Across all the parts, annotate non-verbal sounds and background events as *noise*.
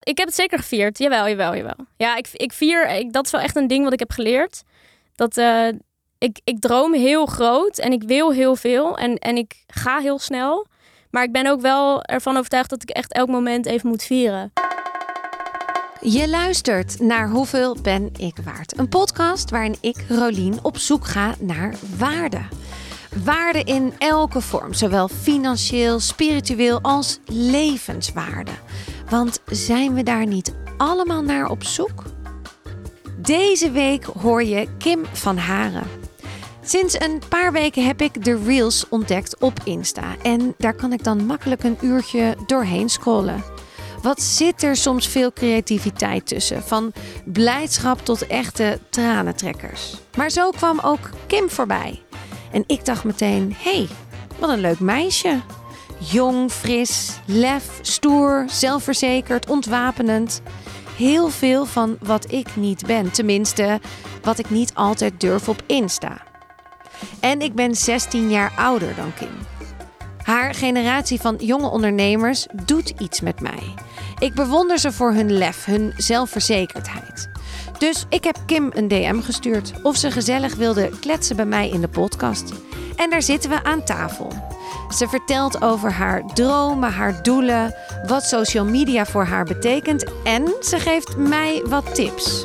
ik heb het zeker gevierd. Jawel, jawel, jawel. Ja, ik, ik vier, ik, dat is wel echt een ding wat ik heb geleerd. Dat eh, ik, ik droom heel groot en ik wil heel veel en, en ik ga heel snel. Maar ik ben ook wel ervan overtuigd dat ik echt elk moment even moet vieren. Je luistert naar Hoeveel ben ik waard? Een podcast waarin ik, Rolien, op zoek ga naar waarde. Waarde in elke vorm, zowel financieel, spiritueel als levenswaarde. Want zijn we daar niet allemaal naar op zoek? Deze week hoor je Kim van Haren. Sinds een paar weken heb ik de Reels ontdekt op Insta. En daar kan ik dan makkelijk een uurtje doorheen scrollen. Wat zit er soms veel creativiteit tussen? Van blijdschap tot echte tranentrekkers. Maar zo kwam ook Kim voorbij. En ik dacht meteen: hey, wat een leuk meisje. Jong, fris, lef, stoer, zelfverzekerd, ontwapenend. Heel veel van wat ik niet ben. Tenminste, wat ik niet altijd durf op Insta. En ik ben 16 jaar ouder dan Kim. Haar generatie van jonge ondernemers doet iets met mij. Ik bewonder ze voor hun lef, hun zelfverzekerdheid. Dus ik heb Kim een DM gestuurd of ze gezellig wilde kletsen bij mij in de podcast. En daar zitten we aan tafel. Ze vertelt over haar dromen, haar doelen, wat social media voor haar betekent en ze geeft mij wat tips.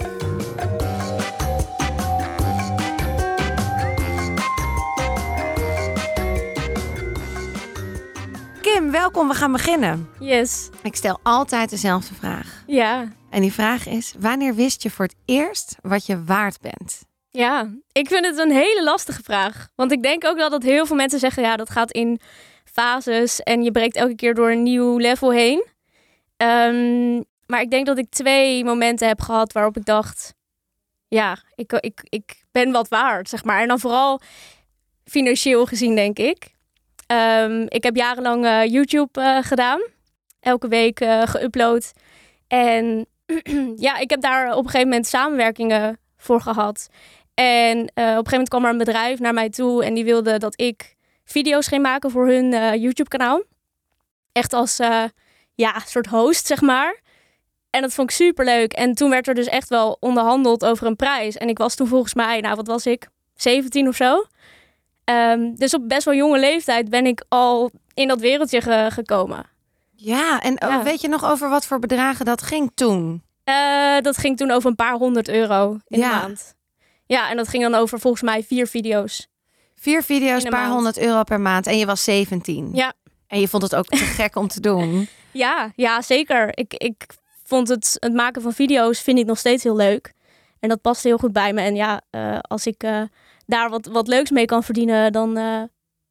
Kim, welkom. We gaan beginnen. Yes. Ik stel altijd dezelfde vraag. Ja. En die vraag is: wanneer wist je voor het eerst wat je waard bent? Ja, ik vind het een hele lastige vraag. Want ik denk ook wel dat heel veel mensen zeggen: ja, dat gaat in fases en je breekt elke keer door een nieuw level heen. Ehm, maar ik denk dat ik twee momenten heb gehad waarop ik dacht: ja, ik, ik, ik ben wat waard, zeg maar. En dan vooral financieel gezien, denk ik. Ehm, ik heb jarenlang uh, YouTube uh, gedaan. Elke week uh, geüpload. En *clears throat* ja, ik heb daar op een gegeven moment samenwerkingen voor gehad. En op een gegeven moment kwam er een bedrijf naar mij toe en die wilde dat ik video's ging maken voor hun YouTube-kanaal. Echt als ja, soort host, zeg maar. En dat vond ik super leuk. En toen werd er dus echt wel onderhandeld over een prijs. En ik was toen volgens mij, nou wat was ik, 17 of zo. Um, dus op best wel jonge leeftijd ben ik al in dat wereldje ge gekomen. Ja, en ja. weet je nog over wat voor bedragen dat ging toen? Uh, dat ging toen over een paar honderd euro in ja. de maand. Ja, en dat ging dan over volgens mij vier video's. Vier video's, een paar maand. honderd euro per maand. En je was 17. Ja. En je vond het ook te *laughs* gek om te doen. Ja, ja zeker. Ik, ik vond het, het maken van video's vind ik nog steeds heel leuk. En dat past heel goed bij me. En ja, uh, als ik... Uh, daar wat, wat leuks mee kan verdienen, dan uh,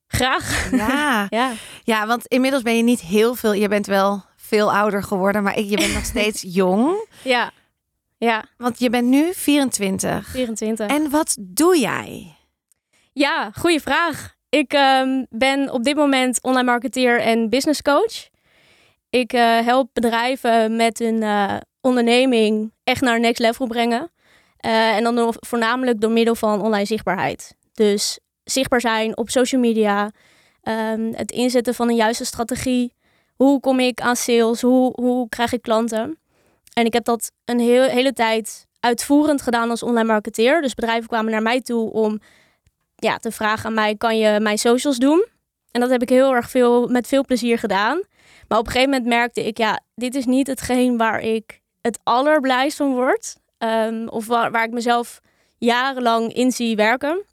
graag. Ja. *laughs* ja. ja, want inmiddels ben je niet heel veel. Je bent wel veel ouder geworden, maar je bent nog steeds *laughs* jong. Ja. Ja. Want je bent nu 24. 24. En wat doe jij? Ja, goede vraag. Ik um, ben op dit moment online marketeer en business coach. Ik uh, help bedrijven met hun uh, onderneming echt naar next level brengen. Uh, en dan voornamelijk door middel van online zichtbaarheid. Dus zichtbaar zijn op social media, um, het inzetten van een juiste strategie. Hoe kom ik aan sales? Hoe, hoe krijg ik klanten? En ik heb dat een hele tijd uitvoerend gedaan als online marketeer. Dus bedrijven kwamen naar mij toe om ja, te vragen aan mij: kan je mijn socials doen? En dat heb ik heel erg veel met veel plezier gedaan. Maar op een gegeven moment merkte ik, ja, dit is niet hetgeen waar ik het allerblijst van word. Um, of waar, waar, ik mezelf jarenlang in zie werken.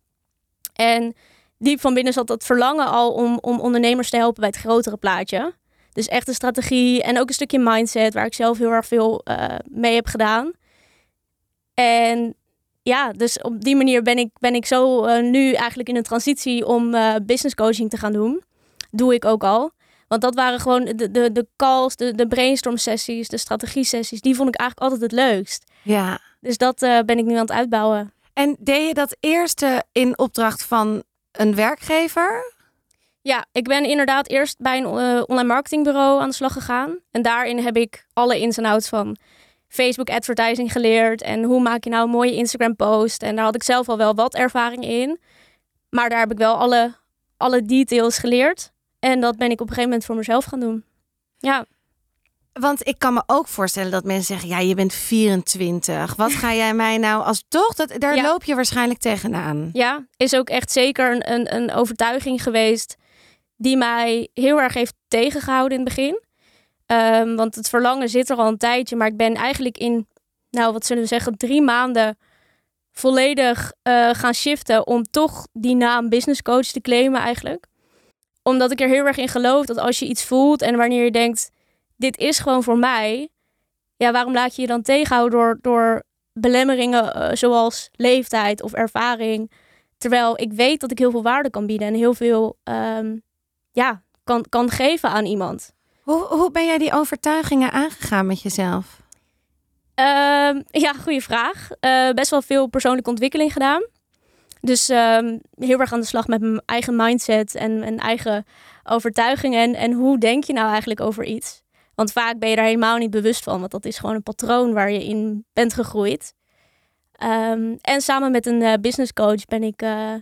En diep van binnen zat dat verlangen al om, om ondernemers te helpen bij het grotere plaatje. Dus echt een strategie en ook een stukje mindset, waar ik zelf heel erg veel uh, mee heb gedaan. En ja, dus op die manier ben ik, ben ik zo uh, nu eigenlijk in een transitie om uh, business coaching te gaan doen. Doe ik ook al. Want dat waren gewoon de, de, de calls, de, de brainstorm sessies, de strategie sessies. Die vond ik eigenlijk altijd het leukst. Ja. Dus dat uh, ben ik nu aan het uitbouwen. En deed je dat eerste in opdracht van een werkgever? Ja, ik ben inderdaad eerst bij een uh, online marketingbureau aan de slag gegaan. En daarin heb ik alle ins en outs van Facebook advertising geleerd. En hoe maak je nou een mooie Instagram post. En daar had ik zelf al wel wat ervaring in. Maar daar heb ik wel alle, alle details geleerd. En dat ben ik op een gegeven moment voor mezelf gaan doen. Ja. want ik kan me ook voorstellen dat mensen zeggen: ja, je bent 24. Wat ga jij mij nou als toch? Dat, daar Ja. loop je waarschijnlijk tegenaan. Ja, is ook echt zeker een, een, een overtuiging geweest die mij heel erg heeft tegengehouden in het begin. Ehm, want het verlangen zit er al een tijdje, maar ik ben eigenlijk in, nou wat zullen we zeggen, drie maanden volledig eh, gaan shiften om toch die naam business coach te claimen eigenlijk. Omdat ik er heel erg in geloof dat als je iets voelt en wanneer je denkt, dit is gewoon voor mij, ja, waarom laat je je dan tegenhouden door, door belemmeringen eh, zoals leeftijd of ervaring? Terwijl ik weet dat ik heel veel waarde kan bieden en heel veel ehm, ja, kan, kan geven aan iemand. Hoe, hoe ben jij die overtuigingen aangegaan met jezelf? Ehm, ja, goede vraag. Eh, best wel veel persoonlijke ontwikkeling gedaan. Dus ehm, heel erg aan de slag met mijn eigen mindset en mijn eigen overtuigingen. En, en hoe denk je nou eigenlijk over iets? Want vaak ben je daar helemaal niet bewust van, want dat is gewoon een patroon waar je in bent gegroeid. Ehm, en samen met een eh, business coach ben ik, eh,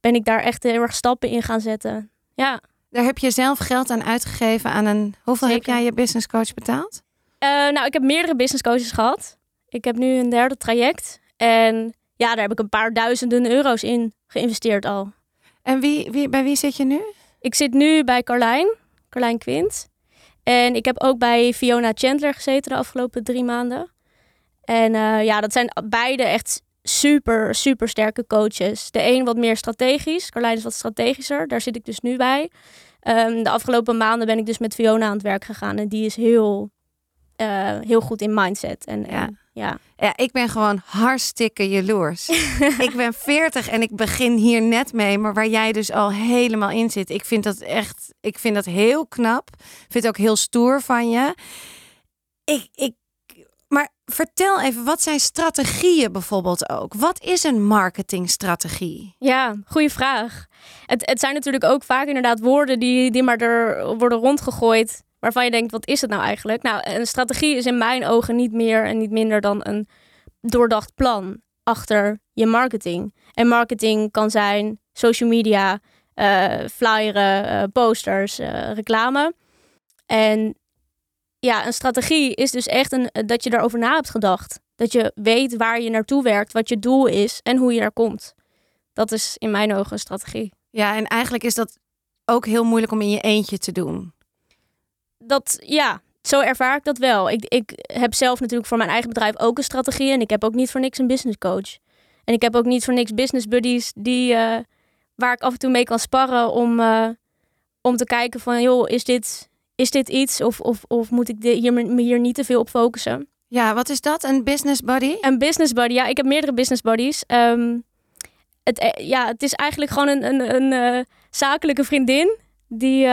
ben ik daar echt heel erg stappen in gaan zetten. Ja. Daar heb je zelf geld aan uitgegeven aan een. Hoeveel heb jij je business coach betaald? Eh, nou, ik heb meerdere business coaches gehad. Ik heb nu een derde traject. En ja, daar heb ik een paar duizenden euro's in geïnvesteerd al. En wie, wie, bij wie zit je nu? Ik zit nu bij Carlijn, Carlijn Quint. En ik heb ook bij Fiona Chandler gezeten de afgelopen drie maanden. En eh, ja, dat zijn beide echt super, super sterke coaches. De een wat meer strategisch. Carlijn is wat strategischer. Daar zit ik dus nu bij. Ehm, de afgelopen maanden ben ik dus met Fiona aan het werk gegaan. En die is heel, eh, heel goed in mindset. En, Ja. en ja. Ja, ik ben gewoon hartstikke jaloers. *laughs* ik ben 40 en ik begin hier net mee, maar waar jij dus al helemaal in zit. Ik vind dat echt, ik vind dat heel knap. Ik vind het ook heel stoer van je. Ik, ik, maar vertel even, wat zijn strategieën bijvoorbeeld ook? Wat is een marketingstrategie? Ja, goede vraag. Het, het zijn natuurlijk ook vaak inderdaad woorden die, die maar er worden rondgegooid. Waarvan je denkt, wat is het nou eigenlijk? Nou, een strategie is in mijn ogen niet meer en niet minder dan een doordacht plan achter je marketing. En marketing kan zijn social media, eh, flyeren, eh, posters, eh, reclame. En ja, een strategie is dus echt een, dat je erover na hebt gedacht. Dat je weet waar je naartoe werkt, wat je doel is en hoe je daar komt. Dat is in mijn ogen een strategie. Ja, en eigenlijk is dat ook heel moeilijk om in je eentje te doen. Dat, ja, zo ervaar ik dat wel. Ik, ik heb zelf natuurlijk voor mijn eigen bedrijf ook een strategie. En ik heb ook niet voor niks een business coach. En ik heb ook niet voor niks business buddies die, eh, waar ik af en toe mee kan sparren om, eh, om te kijken van, joh, is dit, is dit iets? Of, of, of moet ik hier, me hier niet te veel op focussen? Ja, wat is dat? Een business buddy? Een business buddy, ja, ik heb meerdere business buddies. Ehm, het, eh, ja, het is eigenlijk gewoon een, een, een eh, zakelijke vriendin die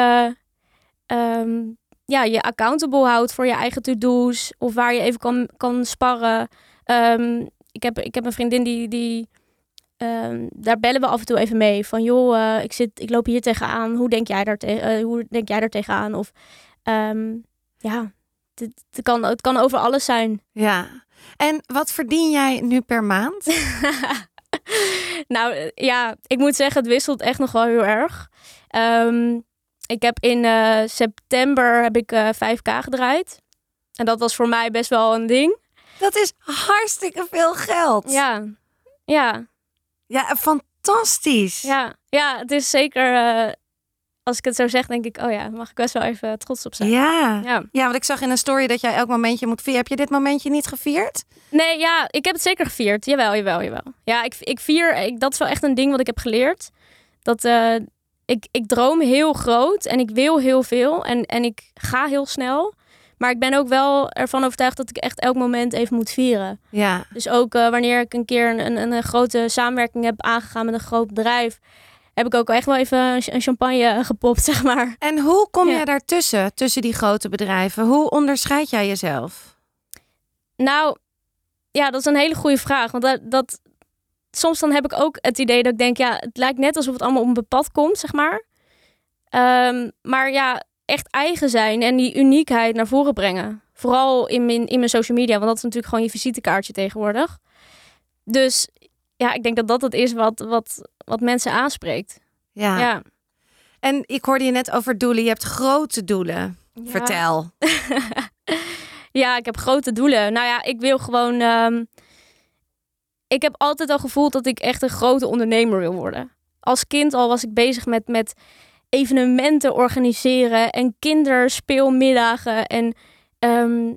ehm, ja, je accountable houdt voor je eigen to-do's of waar je even kan, kan sparren. Ehm, ik, heb, ik heb een vriendin die, die ehm, daar bellen we af en toe even mee van joh, eh, ik, zit, ik loop hier tegenaan. Hoe denk jij daar, te, eh, hoe denk jij daar tegenaan? Of ehm, ja, het, het, kan, het kan over alles zijn. Ja. En wat verdien jij nu per maand? *laughs* nou eh, ja, ik moet zeggen, het wisselt echt nog wel heel erg. Ehm, ik heb in september heb ik eh 5k gedraaid. En dat was voor mij best wel een ding. Dat is hartstikke veel geld. Ja, ja, Ja, fantastisch. ja. Ja, het is zeker... eh, als ik het zo zeg, denk ik... Oh ja, mag ik best wel even trots op zijn. Ja. Ja. Ja, want ik zag in een story dat jij elk momentje moet vieren. Heb je dit momentje niet gevierd? Nee, ja, ik heb het zeker gevierd. Jawel, jawel, jawel. Ja, ik, ik vier... Ik, dat is wel echt een ding wat ik heb geleerd. Dat... eh, ik, ik droom heel groot en ik wil heel veel en, en ik ga heel snel. Maar ik ben ook wel ervan overtuigd dat ik echt elk moment even moet vieren. Ja. Dus ook eh, wanneer ik een keer een, een, een grote samenwerking heb aangegaan met een groot bedrijf, heb ik ook echt wel even een ch- een champagne gepopt, *laughs* zeg maar. En hoe kom Ja. jij daartussen, tussen die grote bedrijven? Hoe onderscheid jij jezelf? Nou, ja, dat is een hele goede vraag. Want dat, dat, soms dan heb ik ook het idee dat ik denk, ja, het lijkt net alsof het allemaal op mijn pad komt, zeg maar. Ehm, maar ja, echt eigen zijn en die uniekheid naar voren brengen. Vooral in mijn, in mijn social media, want dat is natuurlijk gewoon je visitekaartje tegenwoordig. Dus ja, ik denk dat dat het is wat, wat, wat mensen aanspreekt. Ja. Ja. En ik hoorde je net over doelen. Je hebt grote doelen. Ja. Vertel. *laughs* ja, ik heb grote doelen. Nou ja, ik wil gewoon. ehm, ik heb altijd al gevoeld dat ik echt een grote ondernemer wil worden. Als kind al was ik bezig met, met evenementen organiseren en kinderspeelmiddagen. En ehm,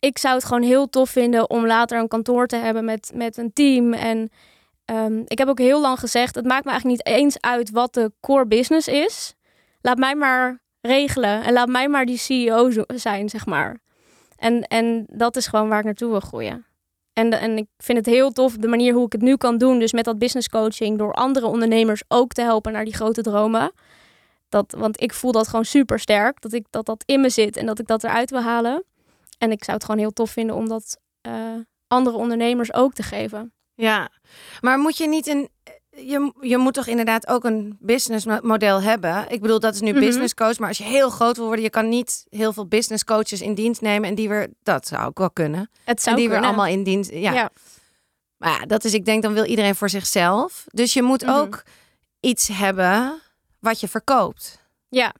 ik zou het gewoon heel tof vinden om later een kantoor te hebben met, met een team. En ehm, ik heb ook heel lang gezegd: het maakt me eigenlijk niet eens uit wat de core business is. Laat mij maar regelen en laat mij maar die CEO zijn, zeg maar. En, en dat is gewoon waar ik naartoe wil groeien. En, en ik vind het heel tof de manier hoe ik het nu kan doen. Dus met dat business coaching, door andere ondernemers ook te helpen naar die grote dromen. Dat, want ik voel dat gewoon super sterk. Dat, ik, dat dat in me zit en dat ik dat eruit wil halen. En ik zou het gewoon heel tof vinden om dat eh, andere ondernemers ook te geven. Ja, maar moet je niet een. Je, je moet toch inderdaad ook een businessmodel hebben. Ik bedoel, dat is nu Mhm. business coach. Maar als je heel groot wil worden, je kan niet heel veel business coaches in dienst nemen. En die weer, dat zou ook wel kunnen. Het zou en die weer allemaal in dienst. Ja. Ja. Maar ja, dat is, ik denk, dan wil iedereen voor zichzelf. Dus je moet Mhm. ook iets hebben wat je verkoopt. Ja.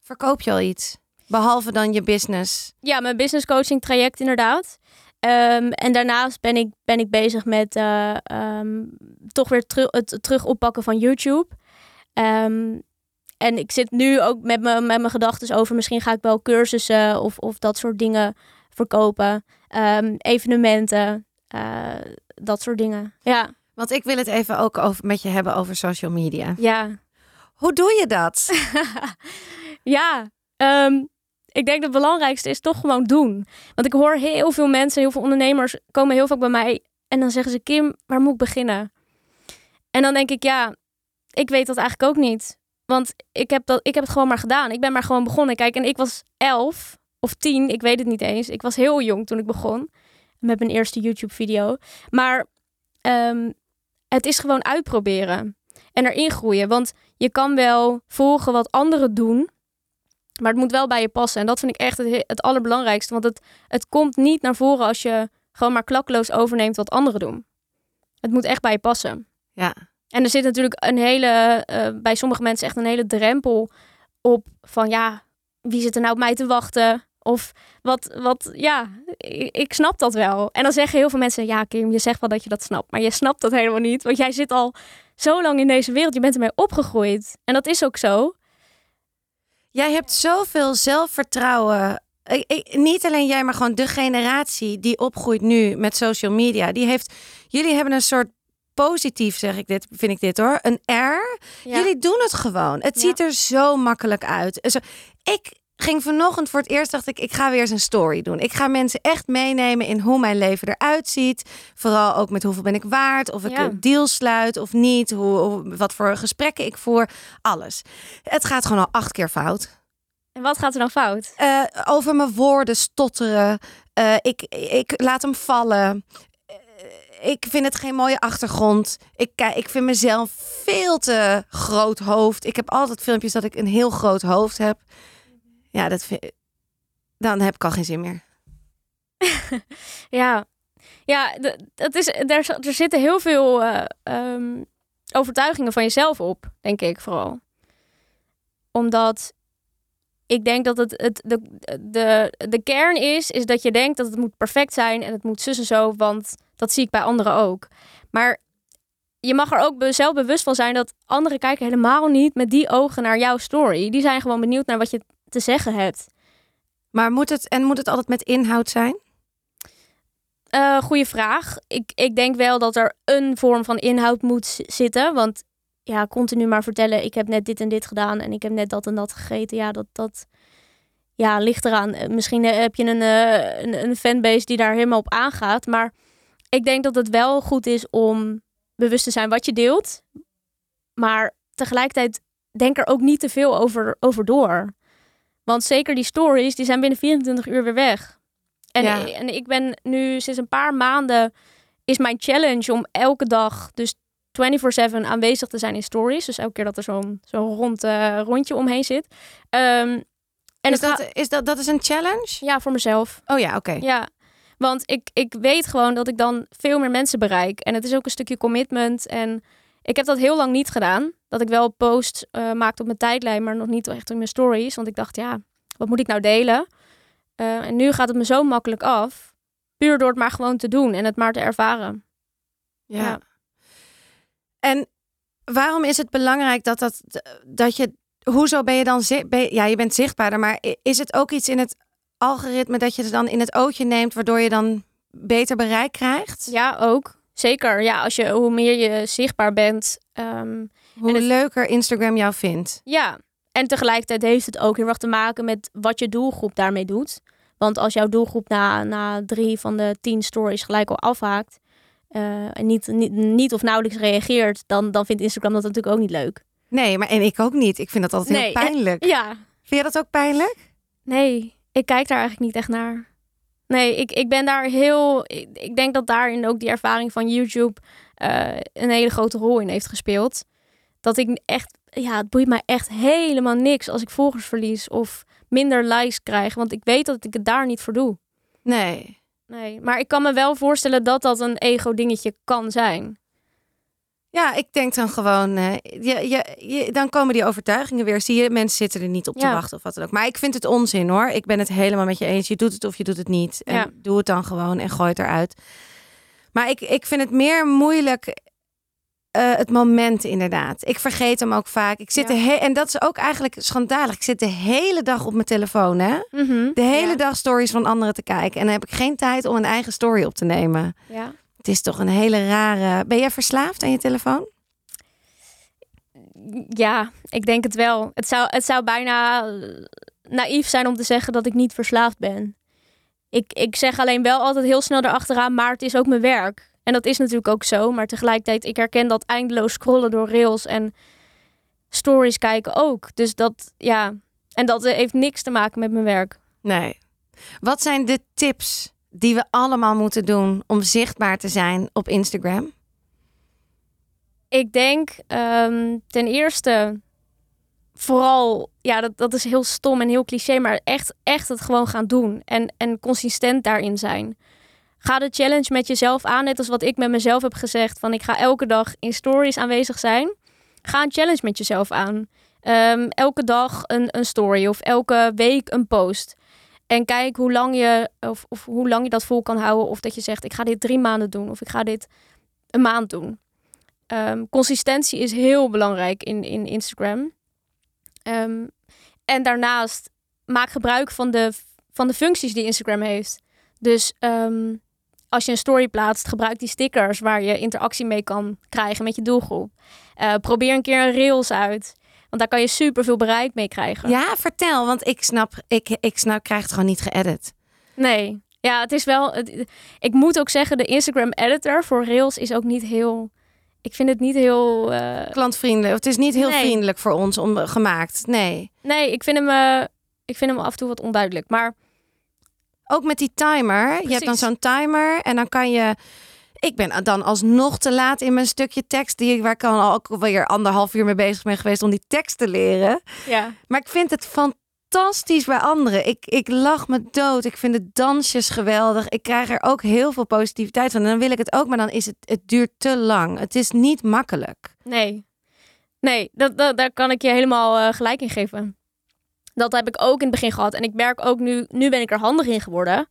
Verkoop je al iets? Behalve dan je business. Ja, mijn business coaching traject inderdaad. Ehm, en daarnaast ben ik, ben ik bezig met eh, ehm, toch weer teru- het terug oppakken van YouTube. Ehm, en ik zit nu ook met mijn met mijn gedachten over misschien ga ik wel cursussen of, of dat soort dingen verkopen. Evenementen, eh, dat soort dingen. Ja, Want ik wil het even ook over, met je hebben over social media. ja. Hoe doe je dat? *laughs* ja, ehm, ik denk dat het belangrijkste is toch gewoon doen. Want ik hoor heel veel mensen, heel veel ondernemers komen heel vaak bij mij en dan zeggen ze: Kim, waar moet ik beginnen? En dan denk ik: ja, ik weet dat eigenlijk ook niet. Want ik heb, dat, ik heb het gewoon maar gedaan. Ik ben maar gewoon begonnen. Kijk, en ik was elf of tien, ik weet het niet eens. Ik was heel jong toen ik begon met mijn eerste YouTube-video. Maar ehm, het is gewoon uitproberen en erin groeien. Want je kan wel volgen wat anderen doen, maar het moet wel bij je passen. En dat vind ik echt het, he- het allerbelangrijkste. Want het, het komt niet naar voren als je gewoon maar klakkeloos overneemt wat anderen doen. Het moet echt bij je passen. Ja. En er zit natuurlijk een hele, eh, bij sommige mensen echt een hele drempel op van ja, wie zit er nou op mij te wachten? Of wat, wat ja, ik, ik snap dat wel. En dan zeggen heel veel mensen, ja Kim, je zegt wel dat je dat snapt. Maar je snapt dat helemaal niet, want jij zit al zo lang in deze wereld. Je bent ermee opgegroeid. En dat is ook zo. Jij hebt zoveel zelfvertrouwen. Ik- ik- niet alleen jij, maar gewoon de generatie die opgroeit nu met social media. Die heeft, jullie hebben een soort positief, zeg ik dit, vind ik dit hoor. Een R. Jullie doen het gewoon. Het Ja. ziet er zo makkelijk uit. Ik ging vanochtend voor het eerst, dacht ik, ik ga weer eens een story doen. Ik ga mensen echt meenemen in hoe mijn leven eruit ziet. Vooral ook met hoeveel ben ik waard, of ik Ja. een deal sluit of niet, hoe, wat voor gesprekken ik voer, alles. Het gaat gewoon al acht keer fout. En wat gaat er dan fout? Eh, over mijn woorden stotteren. Eh, ik, ik laat hem vallen. Eh, ik vind het geen mooie achtergrond. Ik, ik vind mezelf veel te groot hoofd. Ik heb altijd filmpjes dat ik een heel groot hoofd heb. Ja, dat dan heb ik al geen zin meer. *laughs* Ja, ja dat is, er, er zitten heel veel eh, ehm, overtuigingen van jezelf op, denk ik vooral. Omdat ik denk dat het, het de, de, de kern is, is dat je denkt dat het moet perfect zijn en het moet zus en zo, want dat zie ik bij anderen ook. Maar je mag er ook zelf bewust van zijn dat anderen kijken helemaal niet met die ogen naar jouw story. Die zijn gewoon benieuwd naar wat je te zeggen hebt. Maar moet het, en moet het altijd met inhoud zijn? Eh goeie vraag. Ik, ik denk wel dat er een vorm van inhoud moet zitten. Want ja, continu maar vertellen, ik heb net dit en dit gedaan en ik heb net dat en dat gegeten. Ja, dat, dat ja, ligt eraan. Eh, Misschien eh, heb je een, een, een fanbase die daar helemaal op aangaat. Maar ik denk dat het wel goed is om bewust te zijn wat je deelt. Maar tegelijkertijd denk er ook niet te veel over, over door. Want zeker die stories, die zijn binnen 24 uur weer weg. En, Ja. en ik ben nu sinds een paar maanden is mijn challenge om elke dag dus 24/7 aanwezig te zijn in stories. Dus elke keer dat er zo'n zo'n rond eh, rondje omheen zit. Ehm, en is dat, is dat, dat is een challenge? ja, voor mezelf. Oh ja, oké. Ja, want ik, ik weet gewoon dat ik dan veel meer mensen bereik. En het is ook een stukje commitment. En ik heb dat heel lang niet gedaan. Dat ik wel posts eh maakte op mijn tijdlijn, maar nog niet echt in mijn stories. Want ik dacht, ja, wat moet ik nou delen? Eh, en nu gaat het me zo makkelijk af. Puur door het maar gewoon te doen en het maar te ervaren. Ja. Ja. En waarom is het belangrijk dat, dat, dat je... Hoezo ben je dan... Ben je, ja, je bent zichtbaarder, maar is het ook iets in het algoritme dat je het dan in het ootje neemt, waardoor je dan beter bereik krijgt? Ja, ook. Zeker. Ja, als je, hoe meer je zichtbaar bent. ehm, Hoe het- leuker Instagram jou vindt. ja. En tegelijkertijd heeft het ook heel erg te maken met wat je doelgroep daarmee doet. Want als jouw doelgroep na, na drie van de tien stories gelijk al afhaakt. eh, en niet, niet, niet of nauwelijks reageert, dan, dan vindt Instagram dat natuurlijk ook niet leuk. Nee, maar en ik ook niet. Ik vind dat altijd heel en- pijnlijk. Ja, Vind je dat ook pijnlijk? Nee, ik kijk daar eigenlijk niet echt naar. Nee, ik, ik ben daar heel. Ik, ik denk dat daarin ook die ervaring van YouTube eh, een hele grote rol in heeft gespeeld. Dat ik echt. Ja, het boeit mij echt helemaal niks als ik volgers verlies of minder likes krijg. Want ik weet dat ik het daar niet voor doe. Nee. Nee, maar ik kan me wel voorstellen dat dat een ego-dingetje kan zijn. Ja, ik denk dan gewoon, eh, je, je, je, dan komen die overtuigingen weer. Zie je, mensen zitten er niet op te Ja. wachten of wat dan ook. Maar ik vind het onzin hoor. Ik ben het helemaal met je eens. Je doet het of je doet het niet. En doe het dan gewoon en gooi het eruit. Maar ik, ik vind het meer moeilijk eh, het moment inderdaad. Ik vergeet hem ook vaak. Ik zit Ja. de he- en dat is ook eigenlijk schandalig. Ik zit de hele dag op mijn telefoon, hè? Mhm, De hele ja. dag stories van anderen te kijken. En dan heb ik geen tijd om een eigen story op te nemen. Ja. Het is toch een hele rare. Ben jij verslaafd aan je telefoon? Ja, ik denk het wel. Het zou, het zou bijna eh, naïef zijn om te zeggen dat ik niet verslaafd ben. Ik, ik zeg alleen wel altijd heel snel erachteraan, maar het is ook mijn werk. En dat is natuurlijk ook zo, maar tegelijkertijd, ik herken dat eindeloos scrollen door rails en stories kijken ook. Dus dat, ja, en dat eh, heeft niks te maken met mijn werk. Nee. Wat zijn de tips die we allemaal moeten doen om zichtbaar te zijn op Instagram? Ik denk ehm, ten eerste vooral, ja, dat, dat is heel stom en heel cliché, maar echt, echt het gewoon gaan doen en, en consistent daarin zijn. Ga de challenge met jezelf aan, net als wat ik met mezelf heb gezegd, van ik ga elke dag in stories aanwezig zijn. Ga een challenge met jezelf aan. Ehm, elke dag een, een story of elke week een post. En kijk hoe lang, je, of, of hoe lang je dat vol kan houden. Of dat je zegt, ik ga dit drie maanden doen. Of ik ga dit een maand doen. Ehm, consistentie is heel belangrijk in, in Instagram. Ehm, en daarnaast maak gebruik van de, van de functies die Instagram heeft. Dus ehm, als je een story plaatst, gebruik die stickers waar je interactie mee kan krijgen met je doelgroep. Eh, probeer een keer een rails uit. Want daar kan je super veel bereik mee krijgen. Ja, vertel, want ik snap, ik, ik snap, krijg het gewoon niet geëdit. Nee. Ja, het is wel. het- ik moet ook zeggen, de Instagram editor voor Rails is ook niet heel. Ik vind het niet heel. eh, Klantvriendelijk. Het is niet heel Nee. vriendelijk voor ons om, gemaakt. Nee. nee, ik vind hem. eh, ik vind hem af en toe wat onduidelijk. Maar Ook met die timer. Je hebt dan zo'n timer en dan kan je. Ik ben dan alsnog te laat in mijn stukje tekst, die, waar ik al ook weer anderhalf uur mee bezig ben geweest om die tekst te leren. ja, Maar ik vind het fantastisch bij anderen. Ik, ik lach me dood. Ik vind de dansjes geweldig. Ik krijg er ook heel veel positiviteit van. En dan wil ik het ook, maar dan is het, het duurt te lang. Het is niet makkelijk. nee. Nee, dat, dat, daar kan ik je helemaal eh, gelijk in geven. Dat heb ik ook in het begin gehad. En ik merk ook nu, nu ben ik er handig in geworden.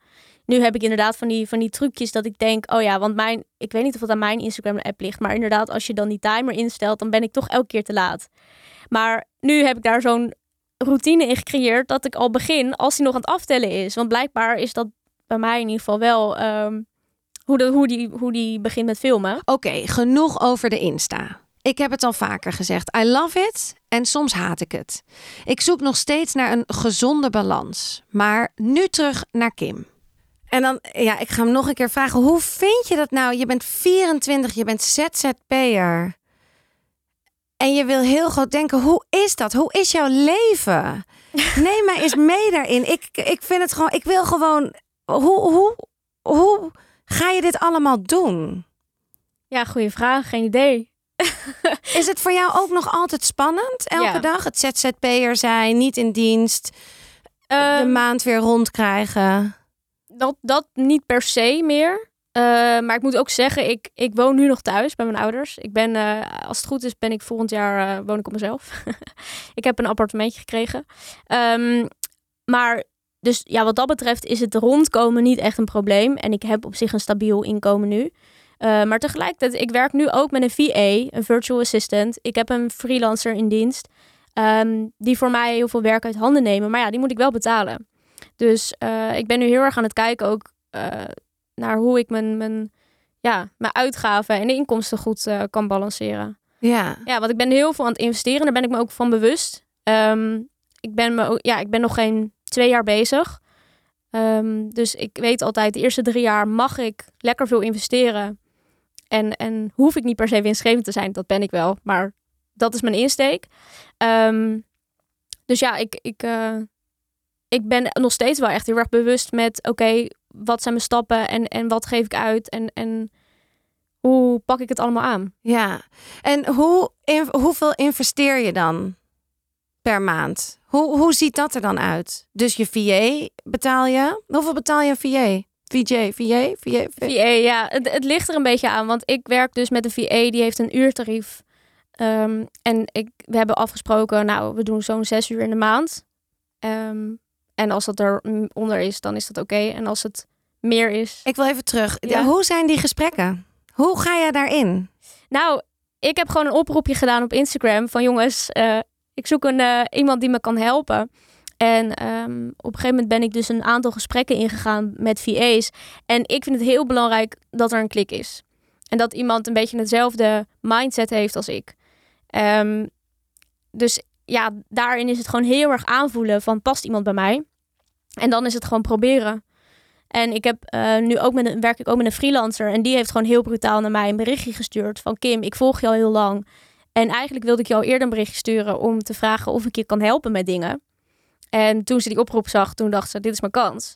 Nu heb ik inderdaad van die, van die trucjes dat ik denk, oh ja, want mijn, ik weet niet of het aan mijn Instagram-app ligt, maar inderdaad, als je dan die timer instelt, dan ben ik toch elke keer te laat. Maar nu heb ik daar zo'n routine in gecreëerd dat ik al begin als hij nog aan het aftellen is. Want blijkbaar is dat bij mij in ieder geval wel ehm, hoe, de, hoe, die, hoe die begint met filmen. Oké, genoeg over de Insta. Ik heb het al vaker gezegd. I love it en soms haat ik het. Ik zoek nog steeds naar een gezonde balans. Maar nu terug naar Kim. En dan, ja, ik ga hem nog een keer vragen. Hoe vind je dat nou? Je bent 24, je bent ZZP'er. En je wil heel groot denken, hoe is dat? Hoe is jouw leven? *laughs* Neem mij eens mee daarin. Ik, ik vind het gewoon, ik wil gewoon, hoe, hoe, hoe ga je dit allemaal doen? Ja, goede vraag, geen idee. *laughs* Is het voor jou ook nog altijd spannend elke Ja. dag? Het ZZP'er zijn, niet in dienst, de Ehm, maand weer rondkrijgen. Dat, dat niet per se meer. Eh, maar ik moet ook zeggen, ik, ik woon nu nog thuis bij mijn ouders. Ik ben, eh, als het goed is, ben ik volgend jaar eh, woon ik op mezelf. *laughs* ik heb een appartementje gekregen. Ehm, maar dus ja, wat dat betreft is het rondkomen niet echt een probleem. En ik heb op zich een stabiel inkomen nu. Maar tegelijkertijd, ik werk nu ook met een VA, een virtual assistant. Ik heb een freelancer in dienst. Ehm, die voor mij heel veel werk uit handen nemen. Maar ja, die moet ik wel betalen. Dus uh, ik ben nu heel erg aan het kijken ook uh, naar hoe ik mijn, mijn, ja, mijn uitgaven en de inkomsten goed kan balanceren. Ja. ja, want ik ben heel veel aan het investeren. Daar ben ik me ook van bewust. Um, ik, ben me ook, ja, ik ben nog geen twee jaar bezig. Um, dus ik weet altijd, de eerste drie jaar mag ik lekker veel investeren. En, en hoef ik niet per se winstgevend te zijn. Dat ben ik wel. Maar dat is mijn insteek. Um, dus ja, ik, ik, uh, ik ben nog steeds wel echt heel erg bewust met... oké, wat zijn mijn stappen en, en wat geef ik uit? En, en hoe pak ik het allemaal aan? Ja, en hoe, in, hoeveel investeer je dan per maand? Hoe, hoe ziet dat er dan uit? Dus je VA betaal je? Hoeveel betaal je een VA? VJ, VA, VA, VA. ja. Het, het, ligt er een beetje aan. Want ik werk dus met een VA, die heeft een uurtarief. Um, en ik, we hebben afgesproken, nou, we doen zo'n zes uur in de maand. Um, en als dat er onder is, dan is dat oké. En als het meer is... Ik wil even terug. Ja. Hoe zijn die gesprekken? Hoe ga je daarin? Nou, ik heb gewoon een oproepje gedaan op Instagram van jongens, uh, ik zoek een, uh, iemand die me kan helpen. En um, op een gegeven moment ben ik dus een aantal gesprekken ingegaan met VA's. En ik vind het heel belangrijk dat er een klik is. En dat iemand een beetje hetzelfde mindset heeft als ik. Um, dus ja, daarin is het gewoon heel erg aanvoelen van past iemand bij mij. En dan is het gewoon proberen. En ik heb uh, nu ook met een, werk ik ook met een freelancer. En die heeft gewoon heel brutaal naar mij een berichtje gestuurd. Van Kim, ik volg je al heel lang. En eigenlijk wilde ik al eerder een berichtje sturen om te vragen of ik je kan helpen met dingen. En toen ze die oproep zag, toen dacht ze, dit is mijn kans.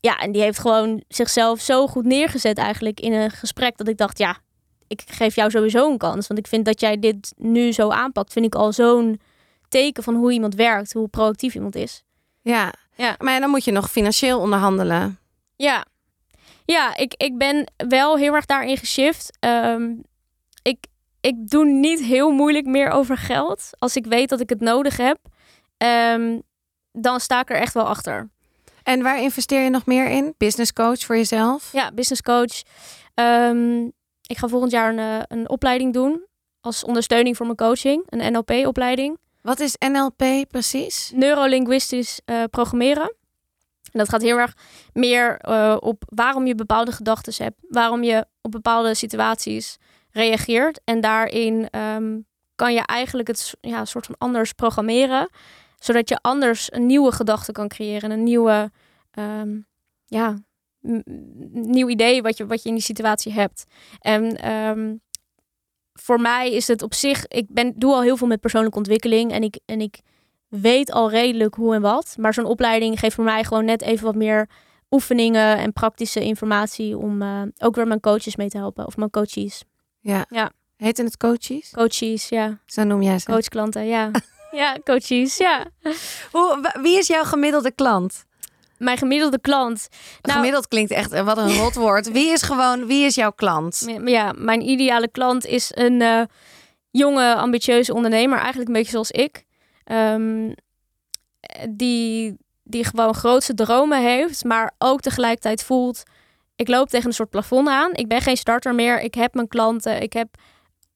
Ja, en die heeft gewoon zichzelf zo goed neergezet eigenlijk in een gesprek dat ik dacht, ja, ik geef jou sowieso een kans. Want ik vind dat jij dit nu zo aanpakt, vind ik al zo'n teken van hoe iemand werkt, hoe proactief iemand is. Ja, ja. maar dan moet je nog financieel onderhandelen. Ja, ja ik, ik ben wel heel erg daarin geshift. Um, ik, ik doe niet heel moeilijk meer over geld. Als ik weet dat ik het nodig heb, um, dan sta ik er echt wel achter. En waar investeer je nog meer in? Business coach voor jezelf? Ja, business coach. Um, ik ga volgend jaar een, eh, een opleiding doen als ondersteuning voor mijn coaching, een NLP-opleiding. Wat is NLP precies? Neurolinguistisch uh, programmeren. En dat gaat heel erg meer uh, op waarom je bepaalde gedachten hebt, waarom je op bepaalde situaties reageert. En daarin um, kan je eigenlijk het ja, soort van anders programmeren, zodat je anders een nieuwe gedachte kan creëren, een nieuwe, um, ja, nieuw idee wat je, wat je in die situatie hebt. En um, voor mij is het op zich, ik ben, doe al heel veel met persoonlijke ontwikkeling en ik, en ik weet al redelijk hoe en wat. Maar zo'n opleiding geeft voor mij gewoon net even wat meer oefeningen en praktische informatie om uh, ook weer mijn coaches mee te helpen of mijn coaches. Ja. ja. Heet het coaches? Coaches, ja. Zo noem jij ze. Coachklanten, ja. ja, coaches, ja. Hoe, wie is jouw gemiddelde klant? Mijn gemiddelde klant. Nou, Gemiddeld klinkt echt wat een rotwoord. wie is gewoon, wie is jouw klant? Ja, mijn ideale klant is een uh, jonge, ambitieuze ondernemer. Eigenlijk een beetje zoals ik. Um, die, die gewoon grootste dromen heeft, maar ook tegelijkertijd voelt... ik loop tegen een soort plafond aan. Ik ben geen starter meer. Ik heb mijn klanten. Ik heb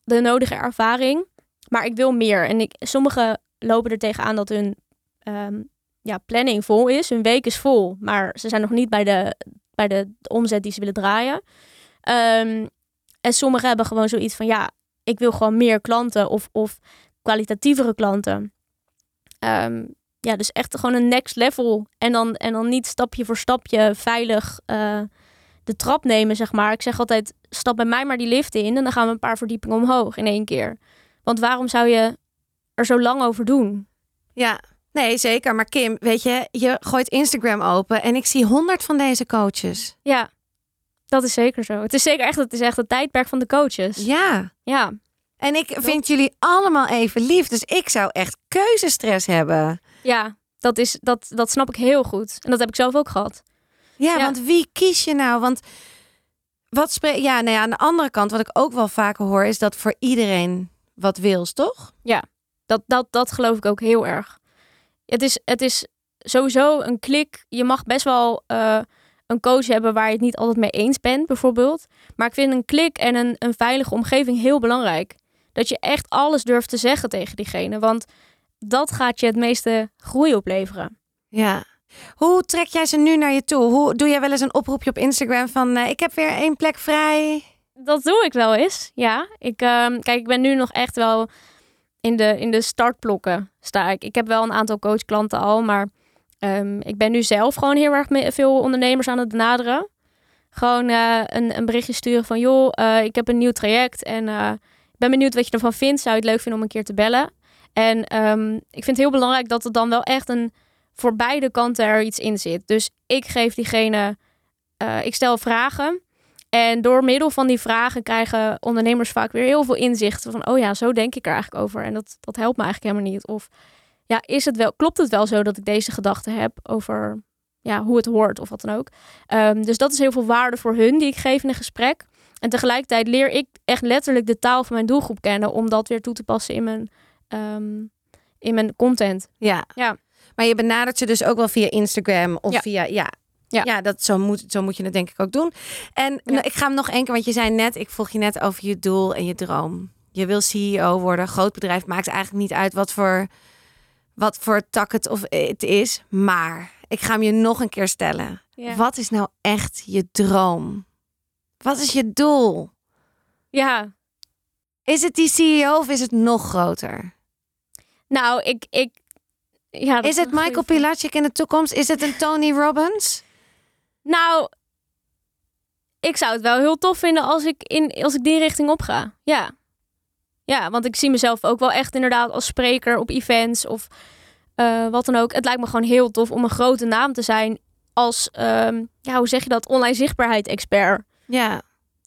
de nodige ervaring. Maar ik wil meer. En ik, sommigen lopen er tegenaan dat hun um, ja, planning vol is. Hun week is vol, maar ze zijn nog niet bij de, bij de, omzet die ze willen draaien. Um, en sommigen hebben gewoon zoiets van, ja, ik wil gewoon meer klanten of, of kwalitatievere klanten. Um, ja, dus echt gewoon een next level. En dan, en dan niet stapje voor stapje veilig uh, de trap nemen, zeg maar. Ik zeg altijd, stap bij mij maar die lift in en dan gaan we een paar verdiepingen omhoog in één keer. Want waarom zou je er zo lang over doen? Ja, Nee, zeker. Maar Kim, weet je, je gooit Instagram open en ik zie honderd van deze coaches. Ja, dat is zeker zo. Het is zeker echt, het is echt het tijdperk van de coaches. Ja. Ja. En ik vind jullie allemaal even lief, dus ik zou echt keuzestress hebben. Ja, dat, is, dat, dat snap ik heel goed. En dat heb ik zelf ook gehad. Ja, want wie kies je nou? Want wat spreek. Ja, nou ja, aan de andere kant, wat ik ook wel vaker hoor, is dat voor iedereen wat wils, toch? Ja, dat, dat, dat geloof ik ook heel erg het is, het is sowieso een klik. Je mag best wel uh, een coach hebben waar je het niet altijd mee eens bent, bijvoorbeeld. Maar ik vind een klik en een, een veilige omgeving heel belangrijk. Dat je echt alles durft te zeggen tegen diegene. Want dat gaat je het meeste groei opleveren. Ja. Hoe trek jij ze nu naar je toe? Hoe doe jij wel eens een oproepje op Instagram van uh, ik heb weer één plek vrij? Dat doe ik wel eens. Ja. Ik, uh, kijk, ik ben nu nog echt wel in de, in de startblokken sta ik. Ik heb wel een aantal coachklanten al, maar um, ik ben nu zelf gewoon heel erg veel ondernemers aan het benaderen. Gewoon uh, een, een berichtje sturen van joh, uh, ik heb een nieuw traject en uh, ik ben benieuwd wat je ervan vindt. Zou je het leuk vinden om een keer te bellen? En um, ik vind het heel belangrijk dat er dan wel echt een voor beide kanten er iets in zit. Dus ik geef diegene, ik stel vragen. En door middel van die vragen krijgen ondernemers vaak weer heel veel inzicht van, oh ja, zo denk ik er eigenlijk over. En dat, dat helpt me eigenlijk helemaal niet. Of ja, is het wel, klopt het wel zo dat ik deze gedachten heb over ja, hoe het hoort of wat dan ook. Um, dus dat is heel veel waarde voor hun die ik geef in een gesprek. En tegelijkertijd leer ik echt letterlijk de taal van mijn doelgroep kennen om dat weer toe te passen in mijn, um, in mijn content. Ja. ja. Maar je benadert ze dus ook wel via Instagram of via ja, ja, ja dat, zo, moet, zo moet je het denk ik ook doen. En nou, ik ga hem nog één keer, want je zei net, ik vroeg je net over je doel en je droom. Je wil CEO worden, groot bedrijf, maakt eigenlijk niet uit wat voor, wat voor tak het of het is. Maar ik ga hem je nog een keer stellen. Wat is nou echt je droom? Wat is je doel? Ja. Is het die CEO of is het nog groter? Nou, ik, ik ja, is het Michael Pilacic in de toekomst? Is het een Tony Robbins? Nou, ik zou het wel heel tof vinden als ik, in, als ik die richting op ga. Ja. Ja, want ik zie mezelf ook wel echt inderdaad als spreker op events of uh, wat dan ook. Het lijkt me gewoon heel tof om een grote naam te zijn als, um, ja, hoe zeg je dat, online zichtbaarheid expert. Ja.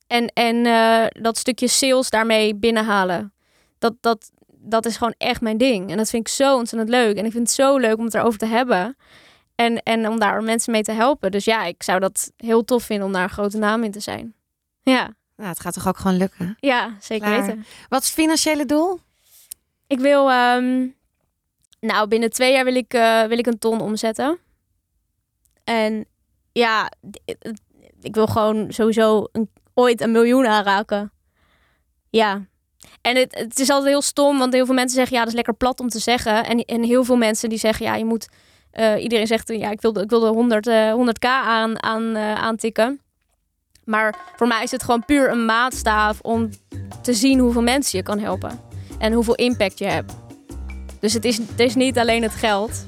En, en uh, dat stukje sales daarmee binnenhalen. Dat, dat, dat is gewoon echt mijn ding. En dat vind ik zo ontzettend leuk. En ik vind het zo leuk om het erover te hebben. En, en om daar mensen mee te helpen. Dus ja, ik zou dat heel tof vinden om daar een grote naam in te zijn. Ja. Nou, het gaat toch ook gewoon lukken? Ja, zeker weten. Wat is het financiële doel? Ik wil, um, nou, binnen twee jaar wil ik, uh, wil ik een ton omzetten. En ja, ik wil gewoon sowieso een, ooit een miljoen aanraken. Ja. En het, het is altijd heel stom, want heel veel mensen zeggen, ja, dat is lekker plat om te zeggen. En, en heel veel mensen die zeggen, ja, je moet uh, iedereen zegt, ja, ik wilde, ik wilde 100, uh, 100k aan, aan, uh, aantikken. Maar voor mij is het gewoon puur een maatstaaf om te zien hoeveel mensen je kan helpen. En hoeveel impact je hebt. Dus het is, het is niet alleen het geld.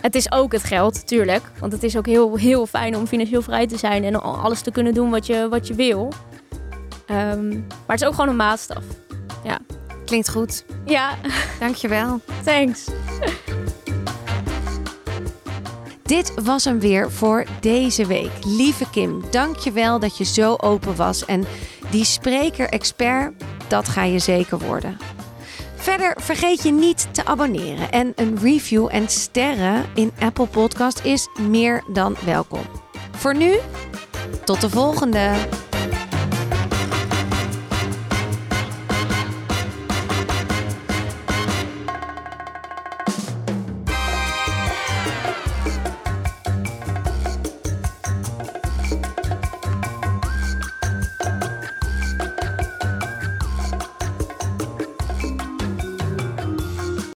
Het is ook het geld, tuurlijk. Want het is ook heel, heel fijn om financieel vrij te zijn en alles te kunnen doen wat je, wat je wil. Um, maar het is ook gewoon een maatstaf. Ja. Klinkt goed. Ja. Dankjewel. Thanks. Dit was hem weer voor deze week. Lieve Kim, dankjewel dat je zo open was. En die spreker-expert, dat ga je zeker worden. Verder vergeet je niet te abonneren. En een review en sterren in Apple Podcast is meer dan welkom. Voor nu, tot de volgende!